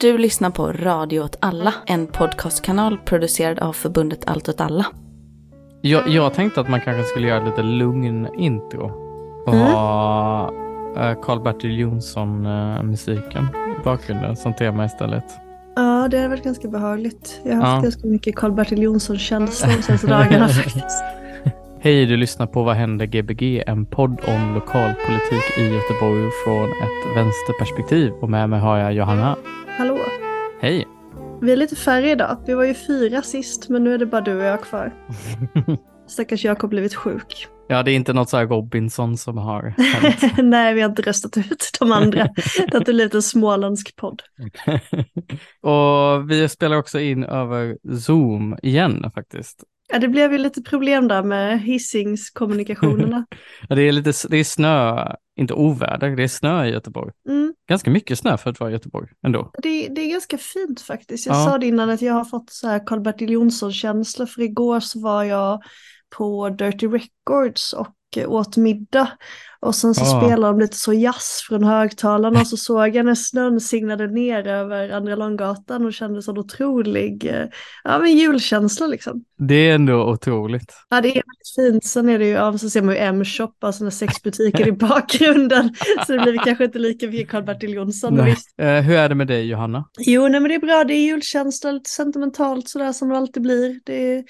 Du lyssnar på Radio åt alla, en podcastkanal producerad av förbundet Allt åt alla. Jag, jag tänkte att man kanske skulle göra lite lugn intro och Mm. ha eh, Karl-Bertil Jonsson-musiken i bakgrunden som tema istället. Ja, det hade varit ganska behagligt. Jag har haft Ja. ganska mycket Karl-Bertil Jonsson-känsla de senaste dagarna faktiskt. Hej, du lyssnar på Vad händer Gbg? En podd om lokalpolitik i Göteborg från ett vänsterperspektiv. Och med mig har jag Johanna. Hej! Vi är lite färre idag. Vi var ju fyra sist, men nu är det bara du och jag kvar. Stackars Jakob blivit sjuk. ja, det är inte något så här Robinson som har hänt. Nej, vi har inte röstat ut de andra. Det har blivit en småländsk podd. och vi spelar också in över Zoom igen faktiskt. Ja, det blev ju lite problem där med hissingskommunikationerna. Ja, det är lite det är snö, inte oväder, det är snö i Göteborg. Mm, Ganska mycket snö för att vara i Göteborg ändå. det, det är ganska fint faktiskt. Jag Ja. sa det innan att jag har fått så här Karl-Bertil Jonsson-känsla, för igår så var jag på Dirty Records och åt middag. Och sen så Ah. spelade de lite så jazz från högtalarna och så såg jag när snön singlade ner över Andra Långgatan och kände sån otrolig, eh, ja men julkänsla liksom. Det är ändå otroligt. Ja det är väldigt fint, sen är det ju, ja, så ser man ju M-shop, alltså den sexbutiker i bakgrunden. Så det blir kanske inte lika mycket Karl-Bertil Jonsson. Eh, hur är det med dig Johanna? Jo, nej men det är bra, det är julkänsla, lite sentimentalt sådär som det alltid blir. Det är,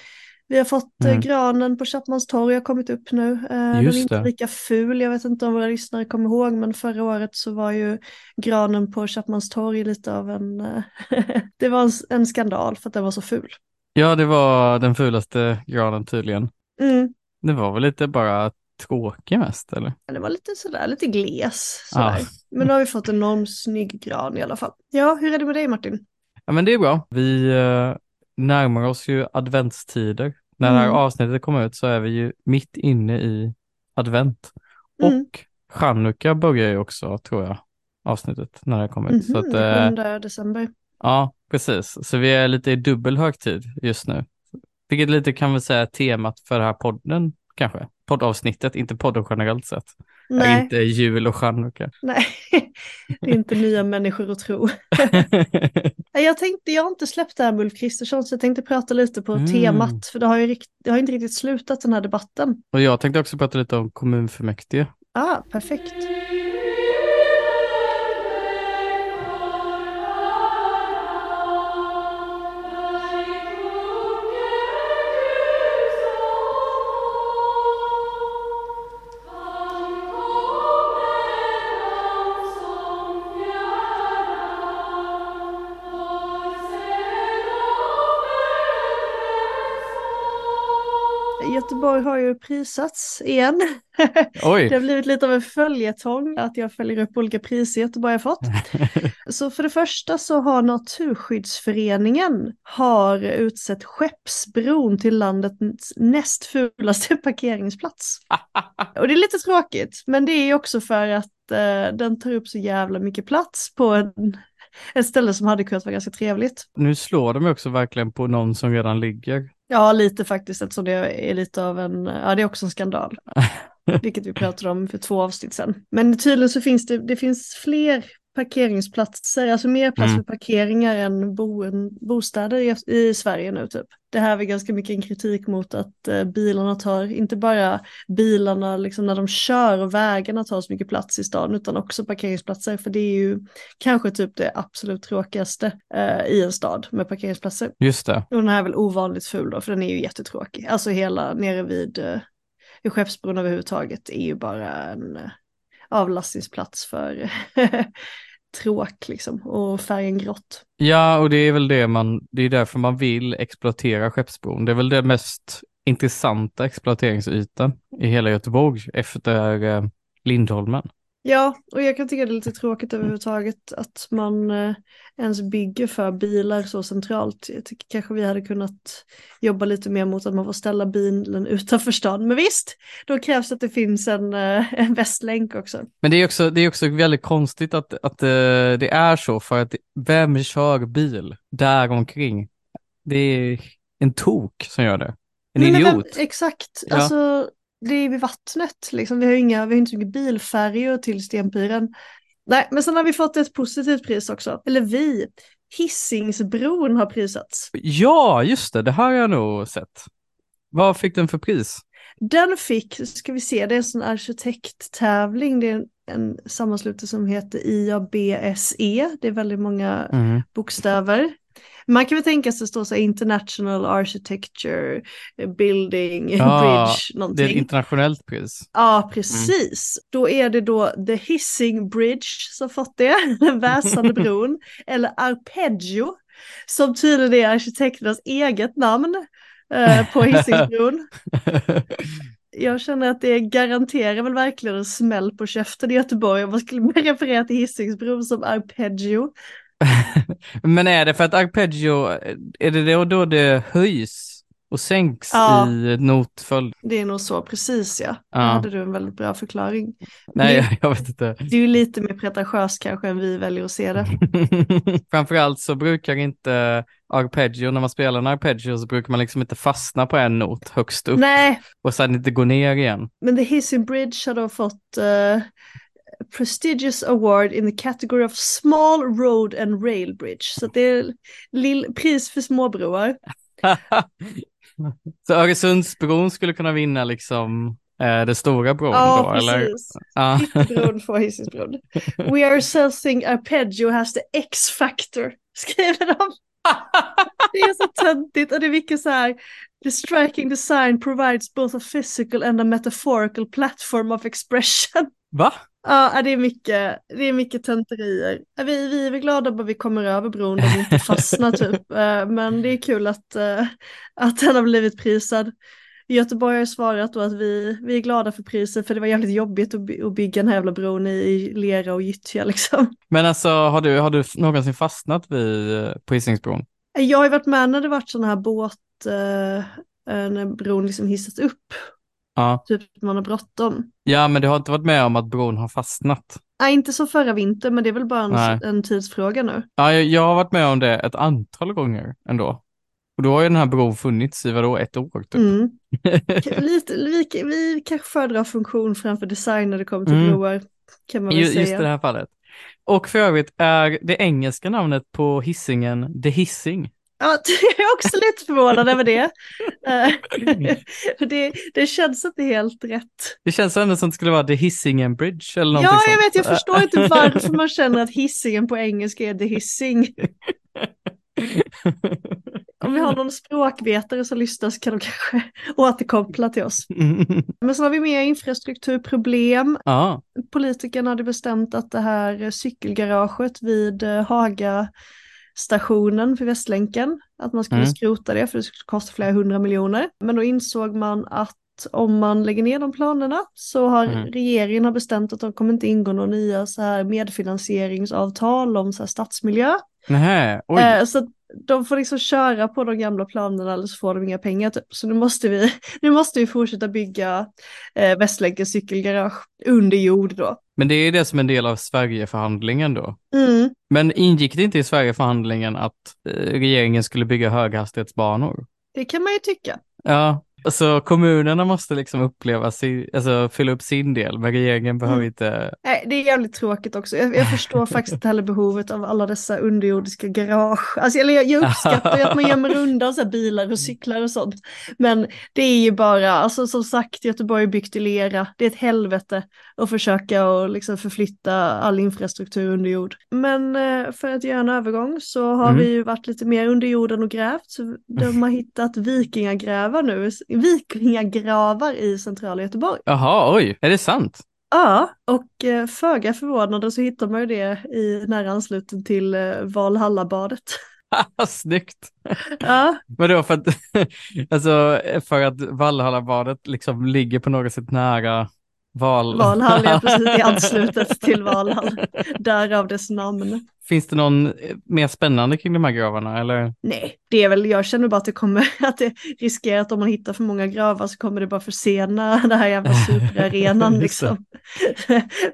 vi har fått eh, Mm. granen på Chapmans torg, har kommit upp nu. Eh, den är inte det. lika ful, jag vet inte om våra lyssnare kommer ihåg, men förra året så var ju granen på Chapmans torg lite av en, eh, det var en, en skandal för att den var så ful. Ja, det var den fulaste granen tydligen. Mm. Det var väl lite bara tråkig mest eller? Men Det var lite sådär, lite gles. Sådär. Ja. Men nu har vi fått en enormt snygg gran i alla fall. Ja, hur är det med dig Martin? Ja, men det är bra. Vi eh, närmar oss ju adventstider. När det här Mm. avsnittet kommer ut så är vi ju mitt inne i advent. Mm. Och chanukka börjar ju också, tror jag, avsnittet när det kommer ut. Så att, Mhm, eh, 7 december. Ja, precis. Så vi är lite i dubbel högtid just nu. Vilket lite kan vi säga är temat för den här podden kanske. Poddavsnittet, inte podden generellt sett. Nej, inte jul och chanukka. nej. det är inte nya människor att tro. Jag tänkte, jag har inte släppt det här med Ulf Kristersson så jag tänkte prata lite på Mm. temat för det har ju det har inte riktigt slutat den här debatten. och jag tänkte också prata lite om kommunfullmäktige. Ah, perfekt. Göteborg har ju prisats igen. Det har Oj! blivit lite av en följetong att jag följer upp olika priser Göteborg har fått. Så för det första så har Naturskyddsföreningen har utsett Skeppsbron till landets näst fulaste parkeringsplats. Och det är lite tråkigt, men det är också för att eh, den tar upp så jävla mycket plats på en, ett ställe som hade kunnat vara ganska trevligt. nu slår de också verkligen på någon som redan ligger. Ja, lite faktiskt, eftersom det är lite av en, ja det är också en skandal. Vilket vi pratade om för två avsnitt sedan. Men tydligen så finns det, det finns fler parkeringsplatser, alltså mer plats Mm. för parkeringar än boen, bostäder i, i Sverige nu typ. Det här är ganska mycket en kritik mot att eh, bilarna tar, inte bara bilarna liksom när de kör och vägarna tar så mycket plats i stan utan också parkeringsplatser för det är ju kanske typ det absolut tråkigaste eh, i en stad med parkeringsplatser. Just det. Och den här är väl ovanligt ful då, för den är ju jättetråkig. Alltså hela nere vid, eh, Skeppsbron överhuvudtaget är ju bara en eh, avlastningsplats för tråk liksom och färgen grått. Ja, och det är väl det man, det är därför man vill exploatera Skeppsbron. Det är väl det mest intressanta exploateringsytan i hela Göteborg efter eh, Lindholmen. Ja, och jag kan tycka det är lite tråkigt överhuvudtaget att man eh, ens bygger för bilar så centralt. Jag tycker kanske vi hade kunnat jobba lite mer mot att man får ställa bilen utanför stan. Men visst, då krävs att det finns en, eh, en västlänk också. Men det är också, det är också väldigt konstigt att, att eh, det är så för att vem kör bil där omkring? Det är en tok som gör det. En Nej, men vem- idiot. exakt, Ja. alltså det är vid vattnet liksom. Vi har inga, vi har inte så mycket bilfärjor till Stenpiren. Nej, men sen har vi fått ett positivt pris också. Eller vi. Hisingsbron har prisats. Ja, just det, det här har jag nog sett. Vad fick den för pris? Den fick, ska vi se, det är en sån arkitekttävling, det är en, en sammanslutning som heter IABSE, det är väldigt många Mm. bokstäver. Man kan väl tänka sig att står så här International Architecture Building Ja, Bridge Det är någonting. ett internationellt pris. Ja, precis. Då är det då The Hissing Bridge som fått det, den väsande bron, eller Arpeggio, som tydligen är arkitekternas eget namn eh, på Hisingsbron. Jag känner att det garanterar väl verkligen en smäll på käften i Göteborg om man skulle referera till Hisingsbron som Arpeggio. Men är det för att arpeggio, är det då, då det höjs och sänks Ja. i notföljd? Det är nog så, precis ja. Ja. Där hade du en väldigt bra förklaring. Nej, Det- jag, vet inte. Det är ju lite mer pretentiöst kanske än vi väljer att se det. Framförallt så brukar inte arpeggio, när man spelar en arpeggio så brukar man liksom inte fastna på en not högst upp Nej, och sen inte gå ner igen. Men The Hissing Bridge har då fått eh, prestigious award in the category of small road and rail bridge. Så det är lill, pris för småbroar. så Öresundsbron skulle kunna vinna liksom eh, det stora bron Ja, då, eller? precis. Ja. Ytterbron får Hisingsbron. We are assessing arpeggio has the X-factor, skriver de. Det är så töntigt och det är mycket så här. The striking design provides both a physical and a metaphorical platform of expression. Va? Ja, det är mycket, det är mycket tönterier. Vi, vi är väl glada bara vi kommer över bron vi inte fastnar typ. Eh, Men det är kul att, att den har blivit prisad. Göteborg har svarat då att vi, vi är glada för priset för det var jävligt jobbigt att, by- att bygga den här jävla bron i, i lera och gyttja liksom. Men alltså, har du, har du någonsin fastnat vid, eh, på Hisingsbron? Jag har ju varit med när det varit sådana här båt, eh, eh, när bron liksom hissats upp, Ja. typ man har bråttom. Ja, men du har inte varit med om att bron har fastnat? Nej, inte så förra vintern, men det är väl bara en, en tidsfråga nu. Ja, jag, jag har varit med om det ett antal gånger ändå. Och då har ju den här bron funnits i vadå, ett år typ. Mm. Lite, vi, vi kanske föredrar funktion framför design när det kommer till Mm. broar. Kan man väl Ju- säga. Just det här fallet. Och för övrigt är det engelska namnet på hissingen The Hissing. Ja, jag är också lite förvånad över det. Eh, det. Det känns inte helt rätt. Det känns ändå som det skulle vara The Hissingen Bridge eller någonting Ja, jag sånt. vet, jag förstår inte varför man känner att hissingen på engelska är the hissing. Om vi har någon språkvetare som lyssnar så kan de kanske återkoppla till oss. Men så har vi mer infrastrukturproblem. ja, Politikerna hade bestämt att det här cykelgaraget vid eh, Haga stationen för Västlänken, att man skulle Mm. skrota det för det skulle kosta flera hundra miljoner. Men då insåg man att om man lägger ner de planerna så har Mm. regeringen har bestämt att de kommer inte ingå några nya så här medfinansieringsavtal om så här stadsmiljö. Nähä, oj. Eh, så de får liksom köra på de gamla planerna eller så får de inga pengar typ. Så nu måste vi, nu måste vi fortsätta bygga eh, Västlänkens cykelgarage under jord då. Men det är det som är en del av Sverigeförhandlingen då. Mm. Men ingick det inte i Sverigeförhandlingen att eh, regeringen skulle bygga höghastighetsbanor? Det kan man ju tycka. Ja, så kommunerna måste liksom uppleva, sin, alltså fylla upp sin del, men regeringen behöver Mm. inte... Nej, det är jävligt tråkigt också. Jag, jag förstår faktiskt inte heller behovet av alla dessa underjordiska garage. Alltså, eller jag, jag uppskattar att man gömmer undan så bilar och cyklar och sånt. Men det är ju bara, alltså som sagt, Göteborg är byggt i lera. Det är ett helvete att försöka och liksom förflytta all infrastruktur under jord. Men eh, för att göra en övergång så har Mm. vi ju varit lite mer under jorden och grävt. Så de har hittat vikingagrävar nu, vikingagravar i centrala Göteborg. Jaha, oj, är det sant? Ja, och eh, föga förvånande så hittar man ju det i nära anslutning till eh, Valhallabadet. Snyggt! Ja, Vadå, för att, alltså, för att Valhallabadet liksom ligger på något sätt nära Val... Valhall är precis i anslutet till Valhall. Därav dess namn. Finns det någon eh, mer spännande kring de här gravarna eller? Nej, det är väl, jag känner bara att det kommer, att det riskerar att om man hittar för många gravar så kommer det bara försena den här jävla superarenan liksom.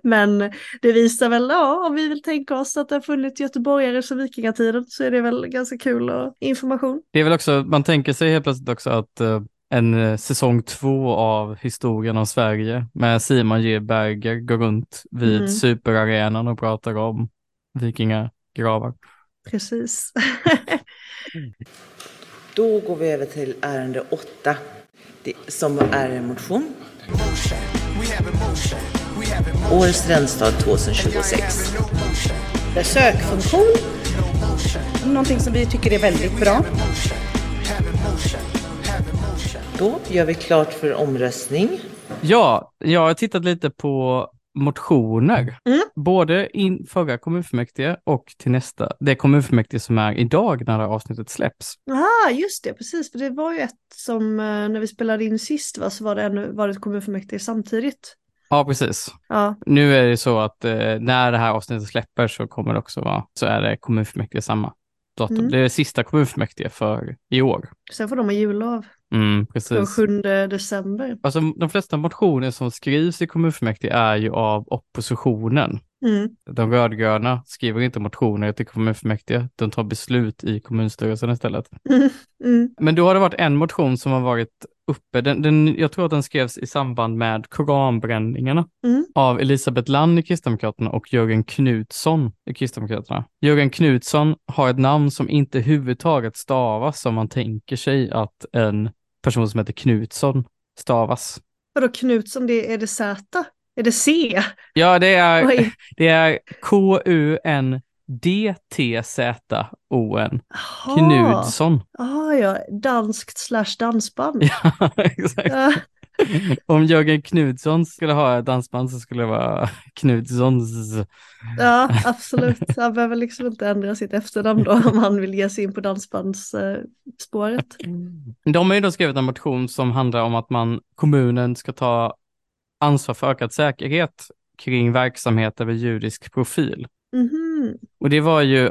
Men det visar väl, ja, om vi vill tänka oss att det har funnits göteborgare sedan vikingatiden så är det väl ganska kul och information. Det är väl också, man tänker sig helt plötsligt också att eh, en eh, säsong två av historien om Sverige med Simon J. Berger går runt vid Mm. superarenan och pratar om vikingagravar. Precis. Då går vi över till ärende 8 som är en motion. Årets studentstad 2026. Sökfunktion, någonting som vi tycker är väldigt bra. Då gör vi klart för omröstning. Ja, jag har tittat lite på motioner, Mm. både in förra kommunfullmäktige och till nästa, det kommunfullmäktige som är idag när det här avsnittet släpps. ah, just det, precis. För det var ju ett som, eh, när vi spelade in sist, va, så var det, ännu, var det ett kommunfullmäktige samtidigt. Ja, precis. Ja, Nu är det så att eh, när det här avsnittet släpper så kommer det också vara, så är det kommunfullmäktige samma datum. Mm. Det är sista kommunfullmäktige för i år. sen får de ha jullov. Mm, Den precis. 7 december. Alltså de flesta motioner som skrivs i kommunfullmäktige är ju av oppositionen. Mm. De rödgröna skriver inte motioner till kommunfullmäktige, de tar beslut i kommunstyrelsen istället. Mm. Mm. Men då har det varit en motion som har varit uppe, den, den, jag tror att den skrevs i samband med koranbränningarna Mm. av Elisabeth Land i Kristdemokraterna och Jörgen Knutsson i Kristdemokraterna. Jörgen Knutsson har ett namn som inte överhuvudtaget stavas som man tänker sig att en person som heter Knutsson stavas. Vadå Knutsson, det, är det Z? Är det C? Ja, det är, Oj. det är K-U-N-D-T-Z-O-N. Jaha. Knutsson. Ah, ja, danskt slash dansband. Ja, exakt. Om Jörgen Knutsson skulle ha ett dansband så skulle det vara Knutssons. Ja, absolut. Han behöver liksom inte ändra sitt efternamn då om han vill ge sig in på dansbandsspåret. De har ju då skrivit en motion som handlar om att man, kommunen ska ta ansvar för ökad säkerhet kring verksamheter med judisk profil. Mhm. Och det var ju,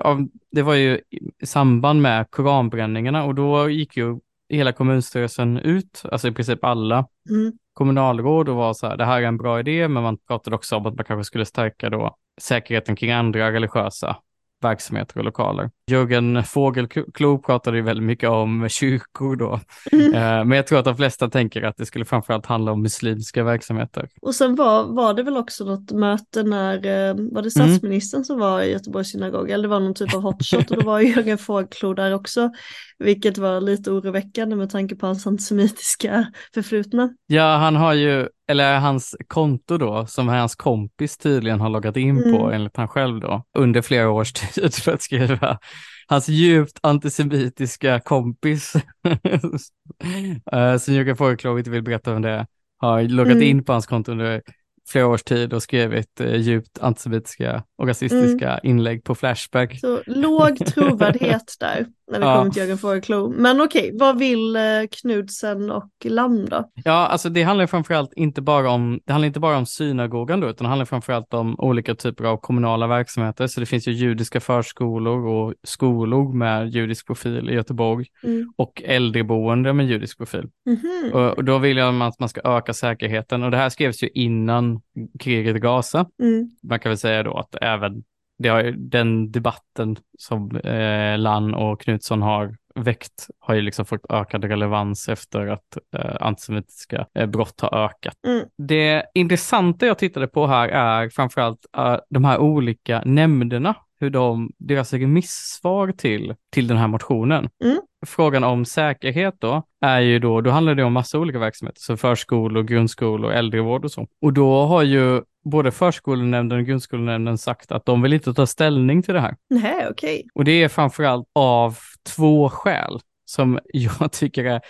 det var ju i samband med koranbränningarna och då gick ju hela kommunstyrelsen ut, alltså i princip alla Mm. kommunalråd och var så här, det här är en bra idé, men man pratade också om att man kanske skulle stärka då säkerheten kring andra religiösa verksamheter och lokaler. Jörgen Fågelklo pratade ju väldigt mycket om kyrkor då, Mm. Eh, men jag tror att de flesta tänker att det skulle framförallt handla om muslimska verksamheter. Och sen var, var det väl också något möte när, eh, var det statsministern som var i Göteborgs synagoga, eller det var någon typ av hotshot och då var Jörgen Fågelklo där också, vilket var lite oroväckande med tanke på hans antisemitiska förflutna. Ja, han har ju, eller hans konto då, som hans kompis tydligen har loggat in på, Mm. enligt han själv då, under flera års tid för att skriva hans djupt antisemitiska kompis, eh, som Jörgen Fågelklo inte vill berätta om det, har loggat Mm. in på hans konto under flera års tid och skrivit eh, djupt antisemitiska och rasistiska Mm. inlägg på Flashback. Så låg trovärdighet där när det Ja. kommer till Jörgen Fågelklo. Men okej, vad vill eh, Knudsen och Lam då? Ja, alltså det handlar framförallt inte bara om, det handlar inte bara om synagogan då, utan det handlar framförallt om olika typer av kommunala verksamheter. Så det finns ju judiska förskolor och skolor med judisk profil i Göteborg Mm. och äldreboende med judisk profil. Mhm. Och, och då vill jag att man ska öka säkerheten och det här skrevs ju innan kriget i Gaza. Mm. Man kan väl säga då att även har, den debatten som eh, Lann och Knutsson har väckt har ju liksom fått ökad relevans efter att eh, antisemitiska eh, brott har ökat. Mm. Det intressanta jag tittade på här är framförallt eh, de här olika nämnderna, hur de, deras remissvar till, till den här motionen. Mm. Frågan om säkerhet då är ju då, då handlar det om massa olika verksamheter, så förskolor, grundskolor, äldrevård och så. Och då har ju både förskolenämnden och grundskolenämnden sagt att de vill inte ta ställning till det här. Nej, okej. Och det är framförallt av två skäl som jag tycker är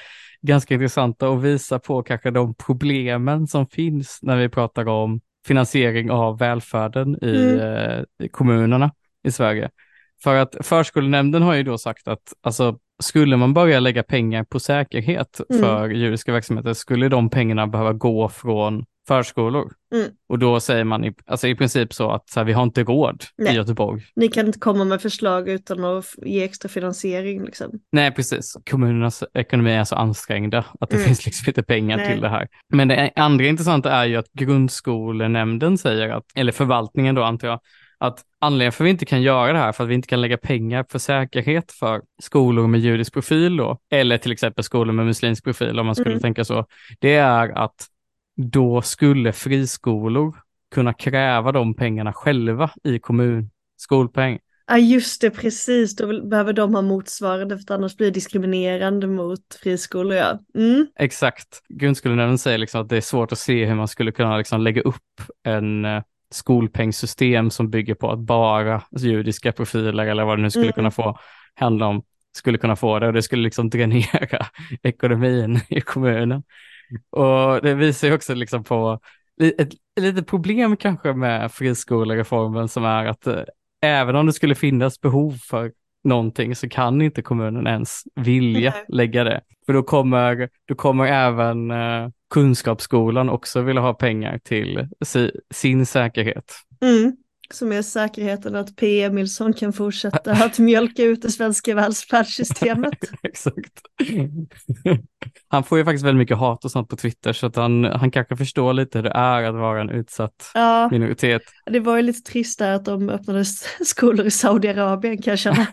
ganska intressanta och visar på kanske de problemen som finns när vi pratar om finansiering av välfärden i, Mm. eh, i kommunerna i Sverige. För att förskolenämnden har ju då sagt att alltså, skulle man börja lägga pengar på säkerhet Mm. för judiska verksamheter skulle de pengarna behöva gå från förskolor. Mm. Och då säger man i, alltså i princip så att så här, vi har inte råd Nej. i Göteborg Ni kan inte komma med förslag utan att ge extra finansiering liksom. Nej, precis. Kommunernas ekonomi är så ansträngda att det Mm. finns liksom inte pengar Nej. till det här. Men det andra intressanta är ju att grundskolenämnden säger att, eller förvaltningen då antar jag, att anledningen för att vi inte kan göra det här, för att vi inte kan lägga pengar för säkerhet för skolor med judisk profil då, eller till exempel skolor med muslimsk profil om man skulle Mm. tänka så, det är att då skulle friskolor kunna kräva de pengarna själva i kommun skolpeng. Ja just det, precis. Då behöver de ha motsvarande för att annars blir det diskriminerande mot friskolor. Ja. Mm. Exakt. Grundskolenämnden säger liksom att det är svårt att se hur man skulle kunna liksom lägga upp en skolpengssystem som bygger på att bara judiska profiler eller vad det nu skulle Mm. kunna få handla om, skulle kunna få det och det skulle liksom dränera ekonomin i kommunen. Och det visar ju också liksom på ett, litet problem kanske med friskolereformen som är att eh, även om det skulle finnas behov för någonting så kan inte kommunen ens vilja lägga det. För då kommer, då kommer även eh, Kunskapsskolan också vilja ha pengar till si, sin säkerhet. Mm. Som är säkerheten att P. Emilsson kan fortsätta att mjölka ut det svenska välfärdssystemet. Exakt. Han får ju faktiskt väldigt mycket hat och sånt på Twitter så att han, han kanske förstår lite hur det är att vara en utsatt Ja, minoritet. det var ju lite trist där att de öppnade skolor i Saudiarabien kan jag känna.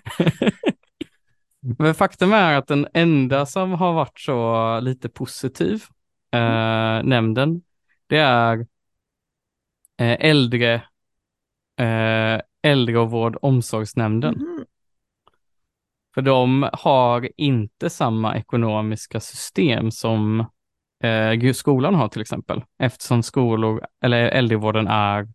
Men faktum är att den enda som har varit så lite positiv, eh, nämnden, det är eh, äldre, eh, vård omsorgsnämnden. Mhm. För de har inte samma ekonomiska system som eh, skolan har till exempel, eftersom skolor eller äldrevården är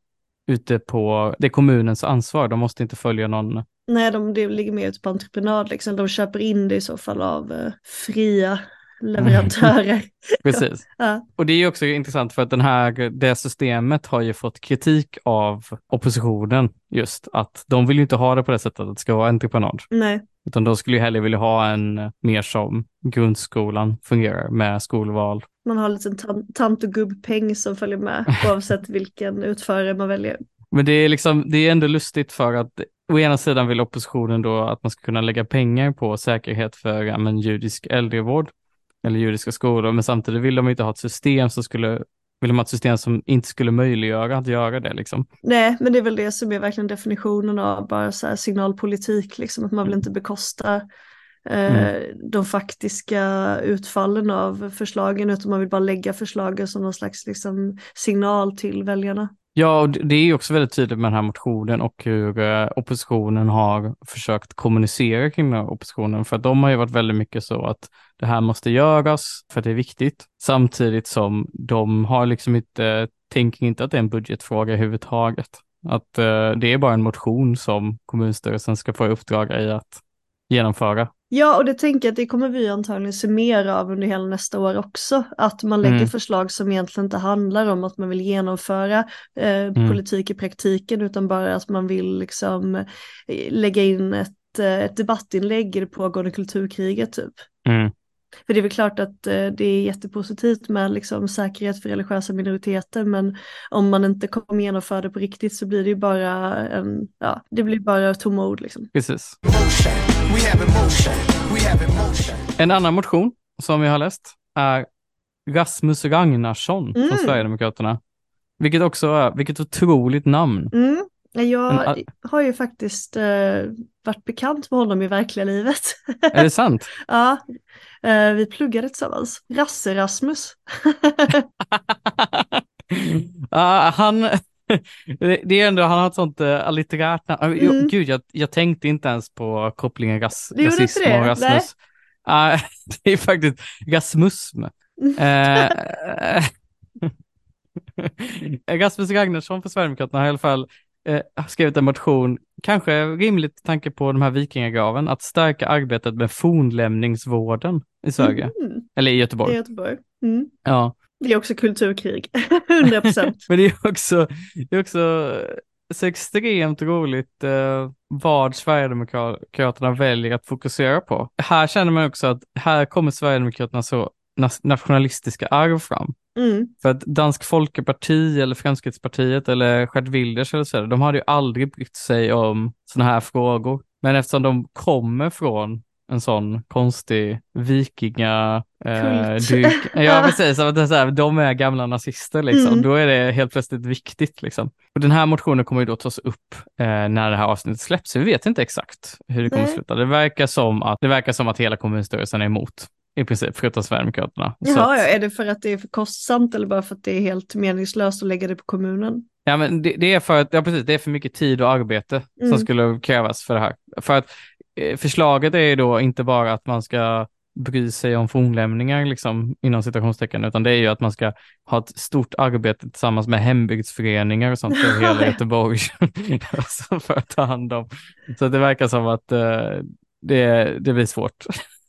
ute på, det är kommunens ansvar, de måste inte följa någon Nej, de, det ligger mer ute på entreprenad liksom. De köper in det i så fall av eh, fria leverantörer. Precis. Ja. Och det är också intressant för att den här, det systemet har ju fått kritik av oppositionen just att de vill ju inte ha det på det sättet att det ska vara entreprenad, Nej, utan de skulle ju hellre vilja ha en mer som grundskolan fungerar med skolval. man har en liten tan- tant och gubbpeng som följer med oavsett vilken utförare man väljer. Men det är liksom, det är ändå lustigt för att å ena sidan vill oppositionen då att man ska kunna lägga pengar på säkerhet för ja, men, judisk äldrevård eller judiska skolor, men samtidigt vill de inte ha ett system som skulle, vill de ha ett system som inte skulle möjliggöra att göra det liksom. Nej, men det är väl det som är verkligen definitionen av bara så signalpolitik, liksom att man vill inte bekosta eh, de faktiska utfallen av förslagen, utan man vill bara lägga förslagen som någon slags liksom, signal till väljarna. Ja, och det är också väldigt tydligt med den här motionen och hur eh, oppositionen har försökt kommunicera kring den här oppositionen, för att de har ju varit väldigt mycket så att det här måste göras för att det är viktigt, samtidigt som de har liksom inte, tänker inte att det är en budgetfråga överhuvudtaget. Att eh, det är bara en motion som kommunstyrelsen ska få i uppdrag i att genomföra. Ja, och det tänker jag att det kommer vi antagligen se mer av under hela nästa år också. Att man lägger Mm. förslag som egentligen inte handlar om att man vill genomföra eh, politik i praktiken, utan bara att man vill liksom eh, lägga in ett, eh, ett debattinlägg i det pågående kulturkriget typ. Mm. För det är väl klart att eh, det är jättepositivt med liksom, säkerhet för religiösa minoriteter, men om man inte kommer genomföra det på riktigt så blir det ju bara en, ja, det blir bara tomma ord liksom. Precis. En annan motion som vi har läst är Rasmus Ragnarsson Mm. från Sverigedemokraterna. Vilket också är, vilket otroligt namn. Mm. Jag all- har ju faktiskt eh, varit bekant med honom i verkliga livet. Är det sant? ja, eh, vi pluggade tillsammans. Rasse-Rasmus. Ja, han, det är ändå, han har ett sånt uh, allitterärt namn. Uh, Mm. Gud, jag, jag tänkte inte ens på kopplingen ras, rasism det? och Rasmus. Ja, det är faktiskt rasmusm. Eh, Rasmus Ragnarsson för Sverigedemokraterna har i alla fall eh, skrivit en motion, kanske rimligt tanke på de här vikingagraven, att stärka arbetet med fornlämningsvården i Sverige, Mm, eller i det är Göteborg. Göteborg. Mm. Ja. Det är också kulturkrig, 100 procent. Men det är också, det är också så extremt roligt eh, vad Sverigedemokraterna väljer att fokusera på. Här känner man också att här kommer Sverigedemokraterna så nationalistiska arv fram. Mm. För att Dansk Folkeparti eller Fremskrittspartiet eller Gert Wilders eller så, de hade ju aldrig brytt sig om sådana här frågor. Men eftersom de kommer från en sån konstig vikinga... Eh, dyk, ja, precis. att det är så här, de är gamla nazister liksom. Mm. Då är det helt plötsligt viktigt liksom. Och den här motionen kommer ju då tas upp eh, när det här avsnittet släpps. Så vi vet inte exakt hur det kommer Nej. sluta. Det verkar som att, det verkar som att hela kommunstyrelsen är emot. I princip, förutom Sverigedemokraterna. Jaha, att- ja, är det för att det är för kostsamt eller bara för att det är helt meningslöst att lägga det på kommunen? Ja, men det, det är för att, ja precis, det är för mycket tid och arbete Mm. som skulle krävas för det här. För att eh, förslaget är ju då inte bara att man ska bry sig om fornlämningar liksom, inom citationstecken, utan det är ju att man ska ha ett stort arbete tillsammans med hembygdsföreningar och sånt över hela. Göteborg alltså, för att ta hand om. Så det verkar som att eh, det, det blir svårt,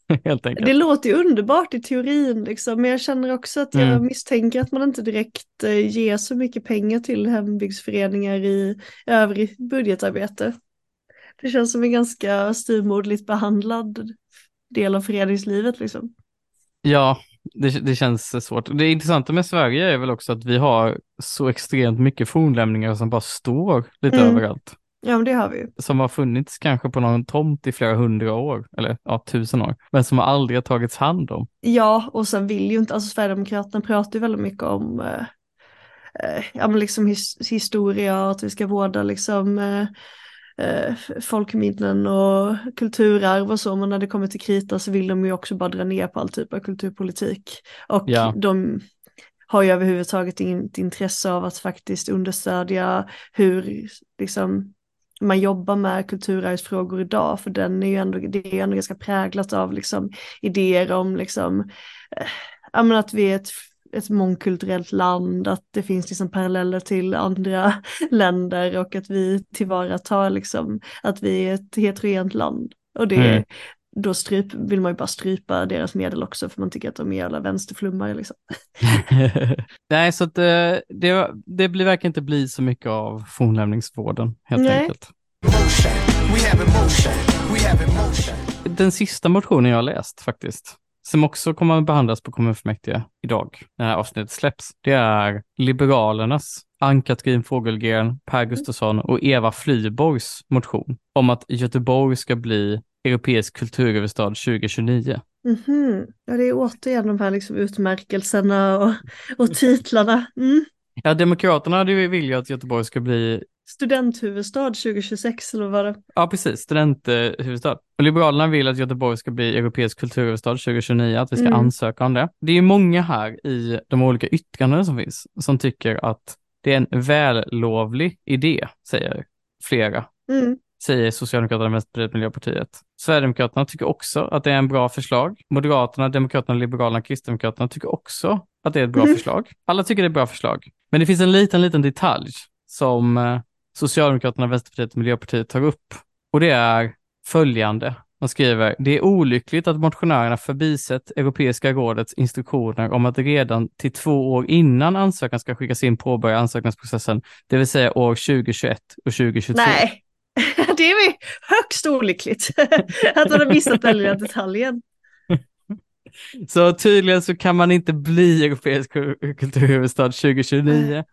helt enkelt. Det låter ju underbart i teorin liksom, men jag känner också att jag Mm. misstänker att man inte direkt eh, ger så mycket pengar till hembygdsföreningar i övrigt budgetarbete. Det känns som en ganska styvmoderligt behandlad del av föreningslivet liksom. Ja, det, det känns svårt. Det intressanta med Sverige är väl också att vi har så extremt mycket fornlämningar som bara står lite Mm. överallt. Ja men det har vi ju. Som har funnits kanske på någon tomt i flera hundra år, eller ja, tusen år, men som aldrig har tagits hand om. Ja, och sen vill ju inte, alltså Sverigedemokraterna pratar ju väldigt mycket om eh, eh, ja, men liksom his, historia och att vi ska vårda liksom eh, eh, folkminnen och kulturarv och så, men när det kommer till krita så vill de ju också bara dra ner på all typ av kulturpolitik. Och Ja. de har ju överhuvudtaget inget intresse av att faktiskt understödja hur liksom, man jobbar med kulturarvsfrågor idag, för den är ju ändå, det är ju ändå ganska präglat av liksom, idéer om liksom, eh, att vi är ett, ett mångkulturellt land, att det finns liksom paralleller till andra länder och att vi tillvaratar liksom, att vi är ett heterogent land. Och det, Mm då stryp, vill man ju bara strypa deras medel också för man tycker att de är jävla vänsterflummare liksom. Nej, så att eh, det, det blir, verkar inte bli så mycket av fornlämningsvården, helt Nej. enkelt. Den sista motionen jag har läst faktiskt, som också kommer att behandlas på kommunfullmäktige idag, när det här avsnittet släpps, det är Liberalernas Ann-Katrin Fogelgren, Per Gustafsson och Eva Flyborgs motion om att Göteborg ska bli europeisk kulturhuvudstad 2029. Mhm. Ja, det är återigen de här liksom utmärkelserna och, och titlarna. Mm. Ja, Demokraterna hade ju vilja att Göteborg ska bli, Studenthuvudstad 2026 eller vad var det? ja precis, studenthuvudstad. Och Liberalerna vill att Göteborg ska bli europeisk kulturhuvudstad 2029, att vi ska Mm. ansöka om det. Det är ju många här i de olika yttrandena som finns som tycker att det är en vällovlig idé, säger flera. Mm. Säger Socialdemokraterna, Vänsterpartiet, Miljöpartiet. Sverigedemokraterna tycker också att det är en bra förslag. Moderaterna, Demokraterna, Liberalerna, Kristdemokraterna tycker också att det är ett bra Mhm. förslag. Alla tycker det är ett bra förslag. Men det finns en liten, liten detalj som eh, Socialdemokraterna, Vänsterpartiet och Miljöpartiet tar upp. Och det är följande. Man skriver, det är olyckligt att motionärerna förbisett Europeiska rådets instruktioner om att redan till två år innan ansökan ska skickas in påbörja ansökningsprocessen, det vill säga år 2021 och 2022. Nej, högst olyckligt att han har missat den lilla detaljen. Så tydligen så kan man inte bli europeisk kulturhuvudstad 2029.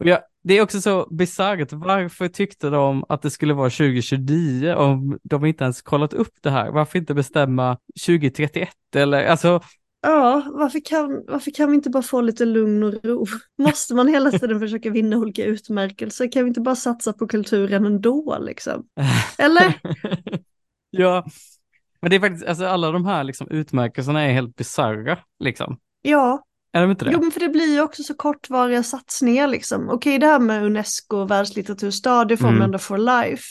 Och jag, det är också så bisarrt, varför tyckte de att det skulle vara 2029 om de inte ens kollat upp det här? Varför inte bestämma 2031 eller alltså, Ja, varför kan, varför kan vi inte bara få lite lugn och ro? Måste man hela tiden försöka vinna olika utmärkelser? Kan vi inte bara satsa på kulturen ändå liksom? Eller? ja. Men det är faktiskt, alltså alla de här liksom utmärkelserna är helt bisarra liksom. Ja, Är de inte det? jo men för det blir ju också så kortvariga satsningar liksom. Okej, det här med Unesco och världslitteratursstad, det får man Mm. ändå for life.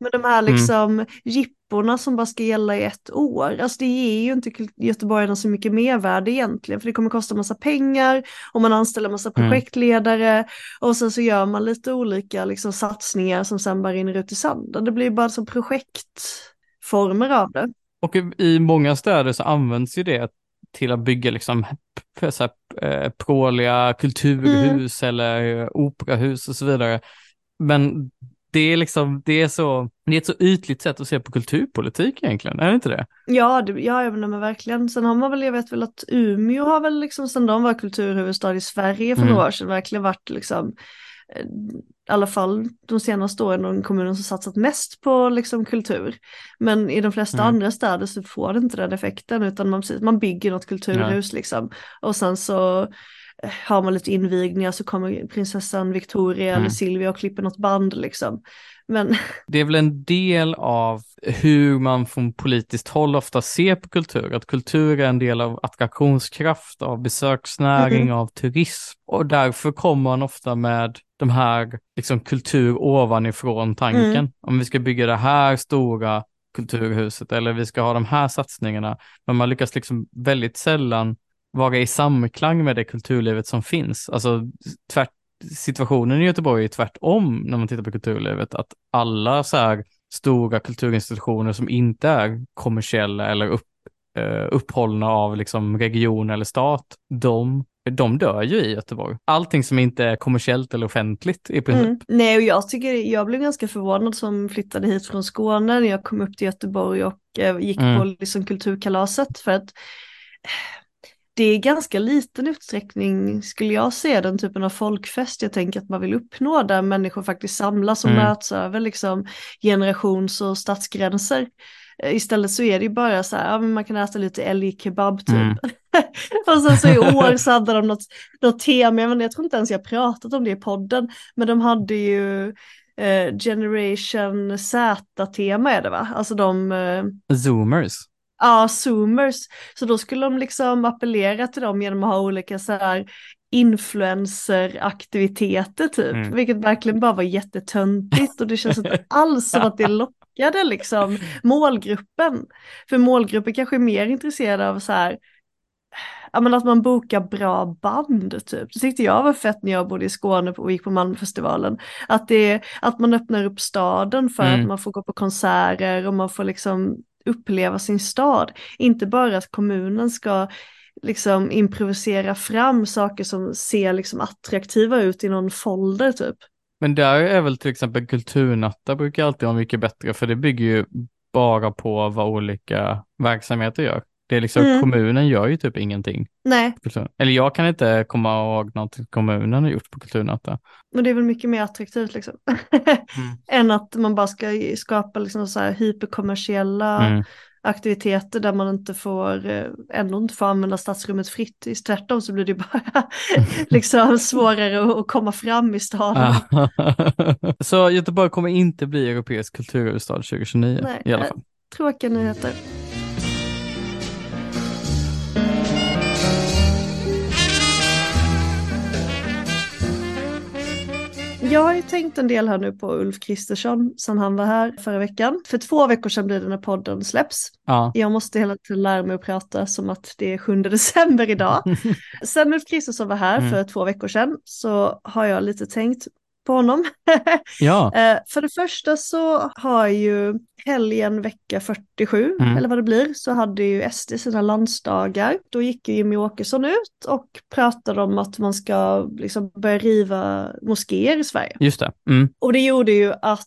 Men de här liksom jipporna som bara ska gälla i ett år, alltså det ger ju inte göteborgarna så mycket mervärde egentligen, för det kommer kosta massa pengar och man anställer massa Mm. projektledare och sen så gör man lite olika liksom satsningar som sen bara rinner ut i sanden. Det blir ju bara som projektformer av det. Och i- i många städer så används ju det till att bygga liksom så här, eh, pråliga kulturhus eller eh, operahus och så vidare. Men det är liksom, det är så, det är ett så ytligt sätt att se på kulturpolitik egentligen, är det inte det? Ja, det, ja jag menar verkligen. Sen har man väl, jag vet väl att Umeå har väl liksom sen de var kulturhuvudstad i Sverige för Mm. några år sedan verkligen varit liksom i alla fall de senaste åren den kommunen som satsat mest på liksom kultur. Men i de flesta Mm. andra städer så får det inte den effekten utan man, man bygger något kulturhus liksom. Och sen så eh, har man lite invigningar så kommer prinsessan Victoria Mm. eller Silvia och klipper något band liksom. Men Det är väl en del av hur man från politiskt håll ofta ser på kultur, att kultur är en del av attraktionskraft, av besöksnäring, Mm. av turism. Och därför kommer man ofta med de här liksom, kultur ovanifrån tanken. Mm. Om vi ska bygga det här stora kulturhuset eller vi ska ha de här satsningarna. Men man lyckas liksom väldigt sällan vara i samklang med det kulturlivet som finns. Alltså tvärt, situationen i Göteborg är tvärtom när man tittar på kulturlivet, att alla så här stora kulturinstitutioner som inte är kommersiella eller upp, eh, upphållna av liksom region eller stat, de, de dör ju i Göteborg. Allting som inte är kommersiellt eller offentligt i princip. Mm. Nej, och jag tycker, jag blev ganska förvånad som flyttade hit från Skåne när jag kom upp till Göteborg och eh, gick Mm. på liksom kulturkalaset för att det är ganska liten utsträckning skulle jag se den typen av folkfest jag tänker att man vill uppnå där människor faktiskt samlas och Mm. möts över liksom generations och stadsgränser. Eh, Istället så är det ju bara så här, ja, man kan äta lite älgkebab typ. Mm. och sen så i år så hade de något, något tema, men jag tror inte ens jag pratat om det i podden, men de hade ju eh, Generation Z-tema är det va? Alltså de, eh, Zoomers. Ja, zoomers. Så då skulle de liksom appellera till dem genom att ha olika så här influenceraktiviteter typ, Mm. vilket verkligen bara var jättetöntigt och det känns inte alls som att det lockade liksom målgruppen. För målgruppen kanske är mer intresserad av så här, ja men att man bokar bra band typ. Det tyckte jag var fett när jag bodde i Skåne och gick på Malmöfestivalen. Att, det, att man öppnar upp staden för Mm. att man får gå på konserter och man får liksom uppleva sin stad. Inte bara att kommunen ska liksom improvisera fram saker som ser liksom attraktiva ut i någon folder typ. Men där är väl till exempel kulturnatta brukar alltid vara mycket bättre för det bygger ju bara på vad olika verksamheter gör. Det är liksom, Mm. kommunen gör ju typ ingenting. Nej, Eller jag kan inte komma ihåg något kommunen har gjort på kulturnatta. men det är väl mycket mer attraktivt liksom. Än att man bara ska skapa liksom så här hyperkommersiella Mm. aktiviteter där man inte får, eh, ändå inte får använda stadsrummet fritt. I- Tvärtom så blir det bara liksom svårare att- komma fram i staden. Så Göteborg kommer inte bli europeisk kulturhuvudstad 2029 Nej, i alla eh, fall. Tråkiga nyheter. Jag har ju tänkt en del här nu på Ulf Kristersson sedan han var här förra veckan. För två veckor sedan blir det när podden släpps. Ja. Jag måste hela tiden lära mig att prata som att det är 7 december idag. Sen Ulf Kristersson var här Mm. för två veckor sedan så har jag lite tänkt på honom. ja. Eh, för det första så har ju helgen vecka 47, Mm. eller vad det blir, så hade ju SD sina landsdagar. Då gick ju Jimmy Åkesson ut och pratade om att man ska liksom börja riva moskéer i Sverige. Just det. Mm. Och det gjorde ju att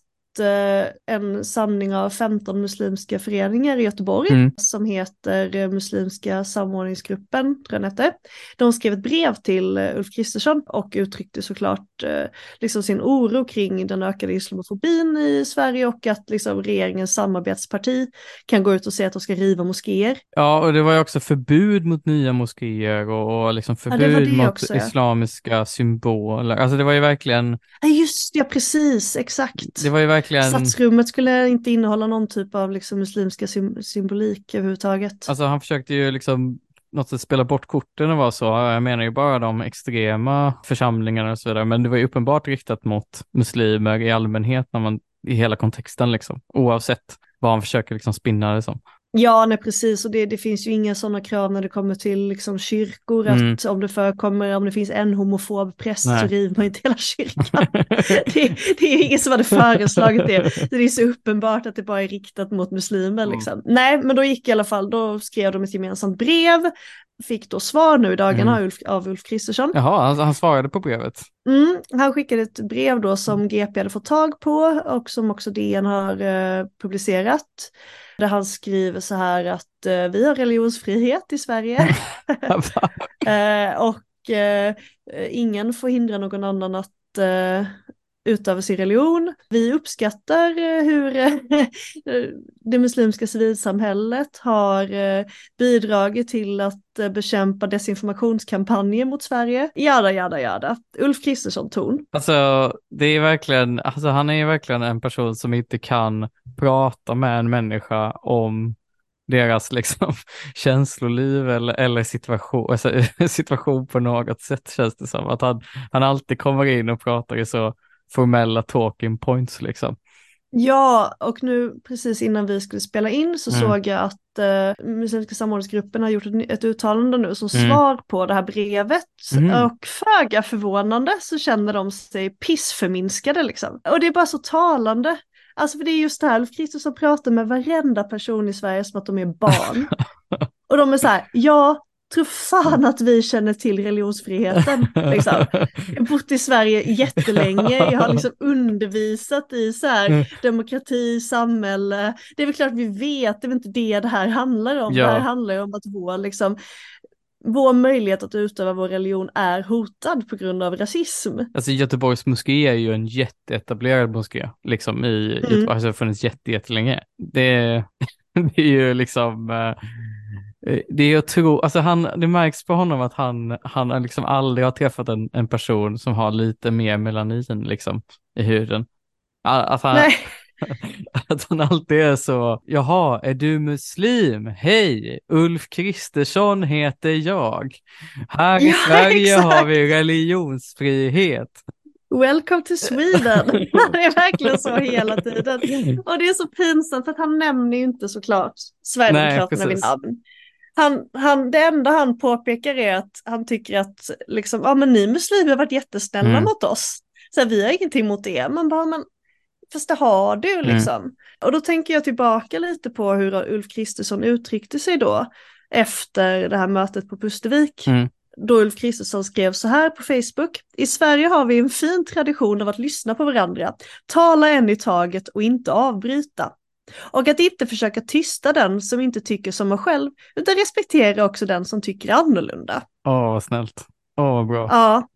en samling av 15 muslimska föreningar i Göteborg Mm. som heter eh, Muslimska samordningsgruppen, tror jag hette. De skrev ett brev till eh, Ulf Kristersson och uttryckte såklart eh, liksom sin oro kring den ökade islamofobin i Sverige och att liksom regeringens samarbetsparti kan gå ut och säga att de ska riva moskéer. Ja, och det var ju också förbud mot nya moskéer och, och liksom det var förbud det mot också, ja. islamiska symboler. Alltså det var ju verkligen, Ja just det, precis, exakt. det var ju verkligen, Stadsrummet skulle inte innehålla någon typ av liksom muslimska sym- symbolik överhuvudtaget. alltså han försökte ju liksom något sätt spela bort korten och vara så. Jag menar ju bara de extrema församlingarna och så vidare, men det var ju uppenbart riktat mot muslimer i allmänhet när man, i hela kontexten liksom, oavsett vad han försöker liksom spinna det som. Ja, nej precis och det, det finns ju inga sådana krav när det kommer till liksom kyrkor Mm. att om det förekommer, om det finns en homofob präst Nej. så river man inte hela kyrkan. det, det är ingen som hade föreslagit det. Så det är så uppenbart att det bara är riktat mot muslimer Mm. liksom. Nej, men då gick i alla fall, då skrev de ett gemensamt brev, fick då svar nu i dagarna Mm. av Ulf, Kristersson. Jaha, han, han svarade på brevet. Mm, han skickade ett brev då som GP hade fått tag på och som också DN har eh, publicerat. Där han skriver så här att eh, vi har religionsfrihet i Sverige eh, och eh, ingen får hindra någon annan att utöver sin religion. Vi uppskattar eh, hur eh, det muslimska civilsamhället har eh, bidragit till att bekämpa desinformationskampanjer mot Sverige. Jada, jada, jada. Ulf Kristersson-ton. Alltså, det är verkligen, alltså han är ju verkligen en person som inte kan prata med en människa om deras liksom känsloliv eller, eller situation, alltså, situation på något sätt känns det som. Att han, han alltid kommer in och pratar i så formella talking points liksom. Ja, och nu precis innan vi skulle spela in så Mm. såg jag att eh, Muslimska samordningsgruppen har gjort ett, ett uttalande nu som Mm. svar på det här brevet. Mm. Och föga förvånande så känner de sig pissförminskade liksom. Och det är bara så talande. Alltså för det är just det här, Ulf Kristersson pratar med varenda person i Sverige som att de är barn. och de är så här, ja, tror fan att vi känner till religionsfriheten. Liksom. Jag har bott i Sverige jättelänge, jag har liksom undervisat i så här Mm. demokrati, samhälle. Det är väl klart vi vet, det är väl inte det det här handlar om. Ja. Det här handlar ju om att vår, liksom, vår möjlighet att utöva vår religion är hotad på grund av rasism. Alltså Göteborgs moské är ju en jätteetablerad moské, liksom i Mm. Göteborg, alltså det har funnits jätte, jättelänge. Det, det är ju liksom, eh, det är jag tror, alltså han, det märks på honom att han, han har liksom aldrig har träffat en, en person som har lite mer melanin liksom i huden. Att han, Nej. att han alltid är så, jaha, är du muslim? Hej, Ulf Kristersson heter jag. Här i Ja, Sverige har exakt. vi religionsfrihet. Welcome to Sweden. det är verkligen så hela tiden. Och det är så pinsamt för att han nämner ju inte såklart Sverigedemokraterna vid namn. Han, han, det enda han påpekar är att han tycker att liksom, ja, men ni muslimer har varit jättesnälla Mm. mot oss. Så här, vi har ingenting mot det. Man bara, men fast det har du Mm. liksom. Och då tänker jag tillbaka lite på hur Ulf Kristersson uttryckte sig då efter det här mötet på Pustervik. Mm. Då Ulf Kristersson skrev så här på Facebook. I Sverige har vi en fin tradition av att lyssna på varandra, tala en i taget och inte avbryta. Och att inte försöka tysta den som inte tycker som man själv, utan respektera också den som tycker annorlunda. Åh, vad snällt. Åh, vad bra. Ja,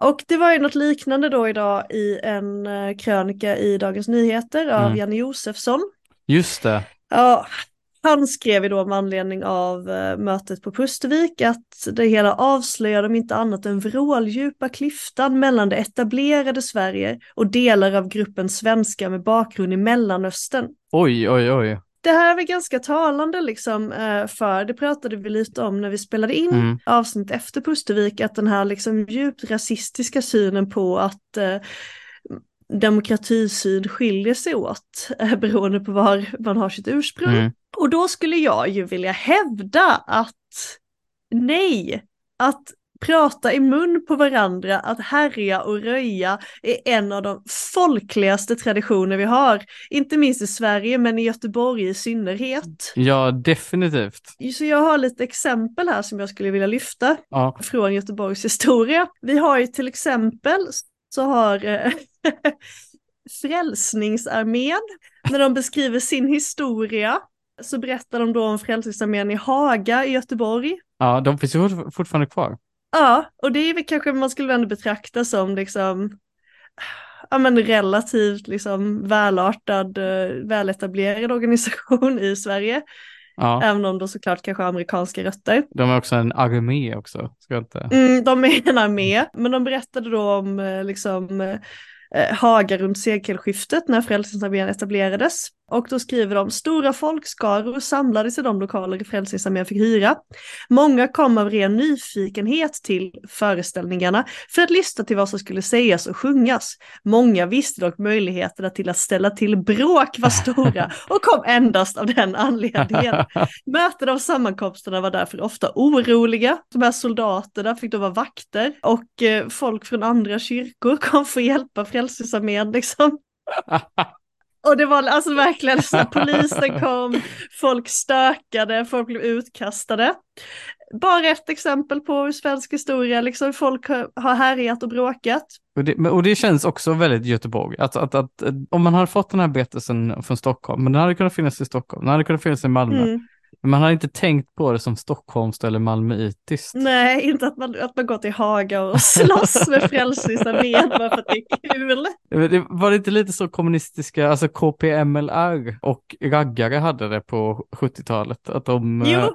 och det var ju något liknande då idag i en eh, krönika i Dagens Nyheter av Mm. Janne Josefsson. Just det. Ja, han skrev ju då med anledning av eh, mötet på Pustervik att det hela avslöjar om inte annat den vråldjupa klyftan mellan det etablerade Sverige och delar av gruppen svenskar med bakgrund i Mellanöstern. Oj, oj, oj. Det här är väl ganska talande liksom eh, för, det pratade vi lite om när vi spelade in Mm. avsnitt efter Pustervik, att den här liksom djupt rasistiska synen på att eh, demokratisyn skiljer sig åt eh, beroende på var man har sitt ursprung. Mm. Och då skulle jag ju vilja hävda att nej, att prata i mun på varandra, att härja och röja är en av de folkligaste traditioner vi har. Inte minst i Sverige, men i Göteborg i synnerhet. Ja, definitivt. Så jag har lite exempel här som jag skulle vilja lyfta Ja. från Göteborgs historia. Vi har ju till exempel så har eh, Frälsningsarmén, när de beskriver sin historia, så berättar de då om Frälsningsarmén i Haga i Göteborg. ja, de finns ju fort- fortfarande kvar. Ja, och det är väl kanske man skulle ändå betrakta som liksom ja, men relativt liksom välartad, eh, väletablerad organisation i Sverige. Ja, Även om de såklart kanske har amerikanska rötter. de är också en armé också. Ska inte... Mm, de är en armé, men de berättade då om eh, liksom eh, Haga runt sekelskiftet när Frälsningsarmén etablerades. Och då skriver de, stora folkskaror samlades i de lokaler Frälsningsarmén fick hyra. Många kom av ren nyfikenhet till föreställningarna för att lyssna till vad som skulle sägas och sjungas. Många visste dock möjligheterna till att ställa till bråk var stora och kom endast av den anledningen. Möten av sammankomsterna var därför ofta oroliga. De här soldaterna fick då vara vakter och eh, folk från andra kyrkor kom för att hjälpa Frälsningsarmén liksom. Och det var alltså verkligen så polisen kom, folk stökade, folk blev utkastade. Bara ett exempel på svensk historia, liksom folk har, härjat och bråkat. Och det, och det känns också väldigt Göteborg. Att, att, att, om man hade fått den här berättelsen från Stockholm, men den hade kunnat finnas i Stockholm, den hade kunnat finnas i Malmö. Mm. Man har inte tänkt på det som stockholmskt eller malmöitiskt. Nej, inte att man, att man går till Haga och slåss med Frälsningsarmén bara för att det är kul. Det var det inte lite så kommunistiska, alltså KPMLR och raggare hade det på 70-talet, att de Jo. eh,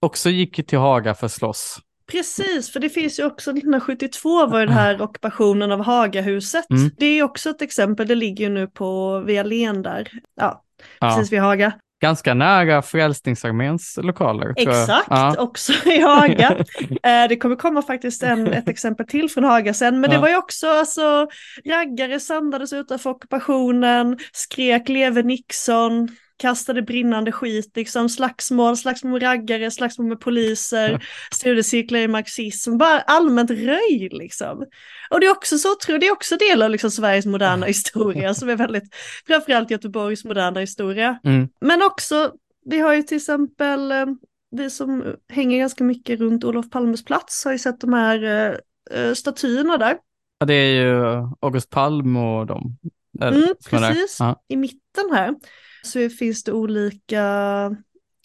också gick till Haga för att slåss. Precis, för det finns ju också 1972 var den här ockupationen av Hagahuset. Mm. Det är ju också ett exempel, det ligger ju nu på Via Len där. Ja, Ja. precis vid Haga. Ganska nära Frälsningsarméns lokaler. Exakt, Ja. också i Haga. Eh, det kommer komma faktiskt en, ett exempel till från Haga sen, men det Ja. var ju också alltså raggare samlades utanför ockupationen, skrek leve Nixon, kastade brinnande skit, liksom slagsmål, slagsmål med raggare, slagsmål med poliser, studiecirklar i marxism, bara allmänt röj liksom. Och det är också så, tror det är också del av liksom Sveriges moderna historia som är väldigt, framförallt Göteborgs moderna historia. Mm. Men också, vi har ju till exempel, eh, vi som hänger ganska mycket runt Olof Palmes plats har ju sett de här eh, statyerna där. Ja, det är ju August Palm och de. där Mm, precis. I mitten här så finns det olika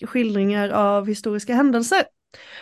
skildringar av historiska händelser.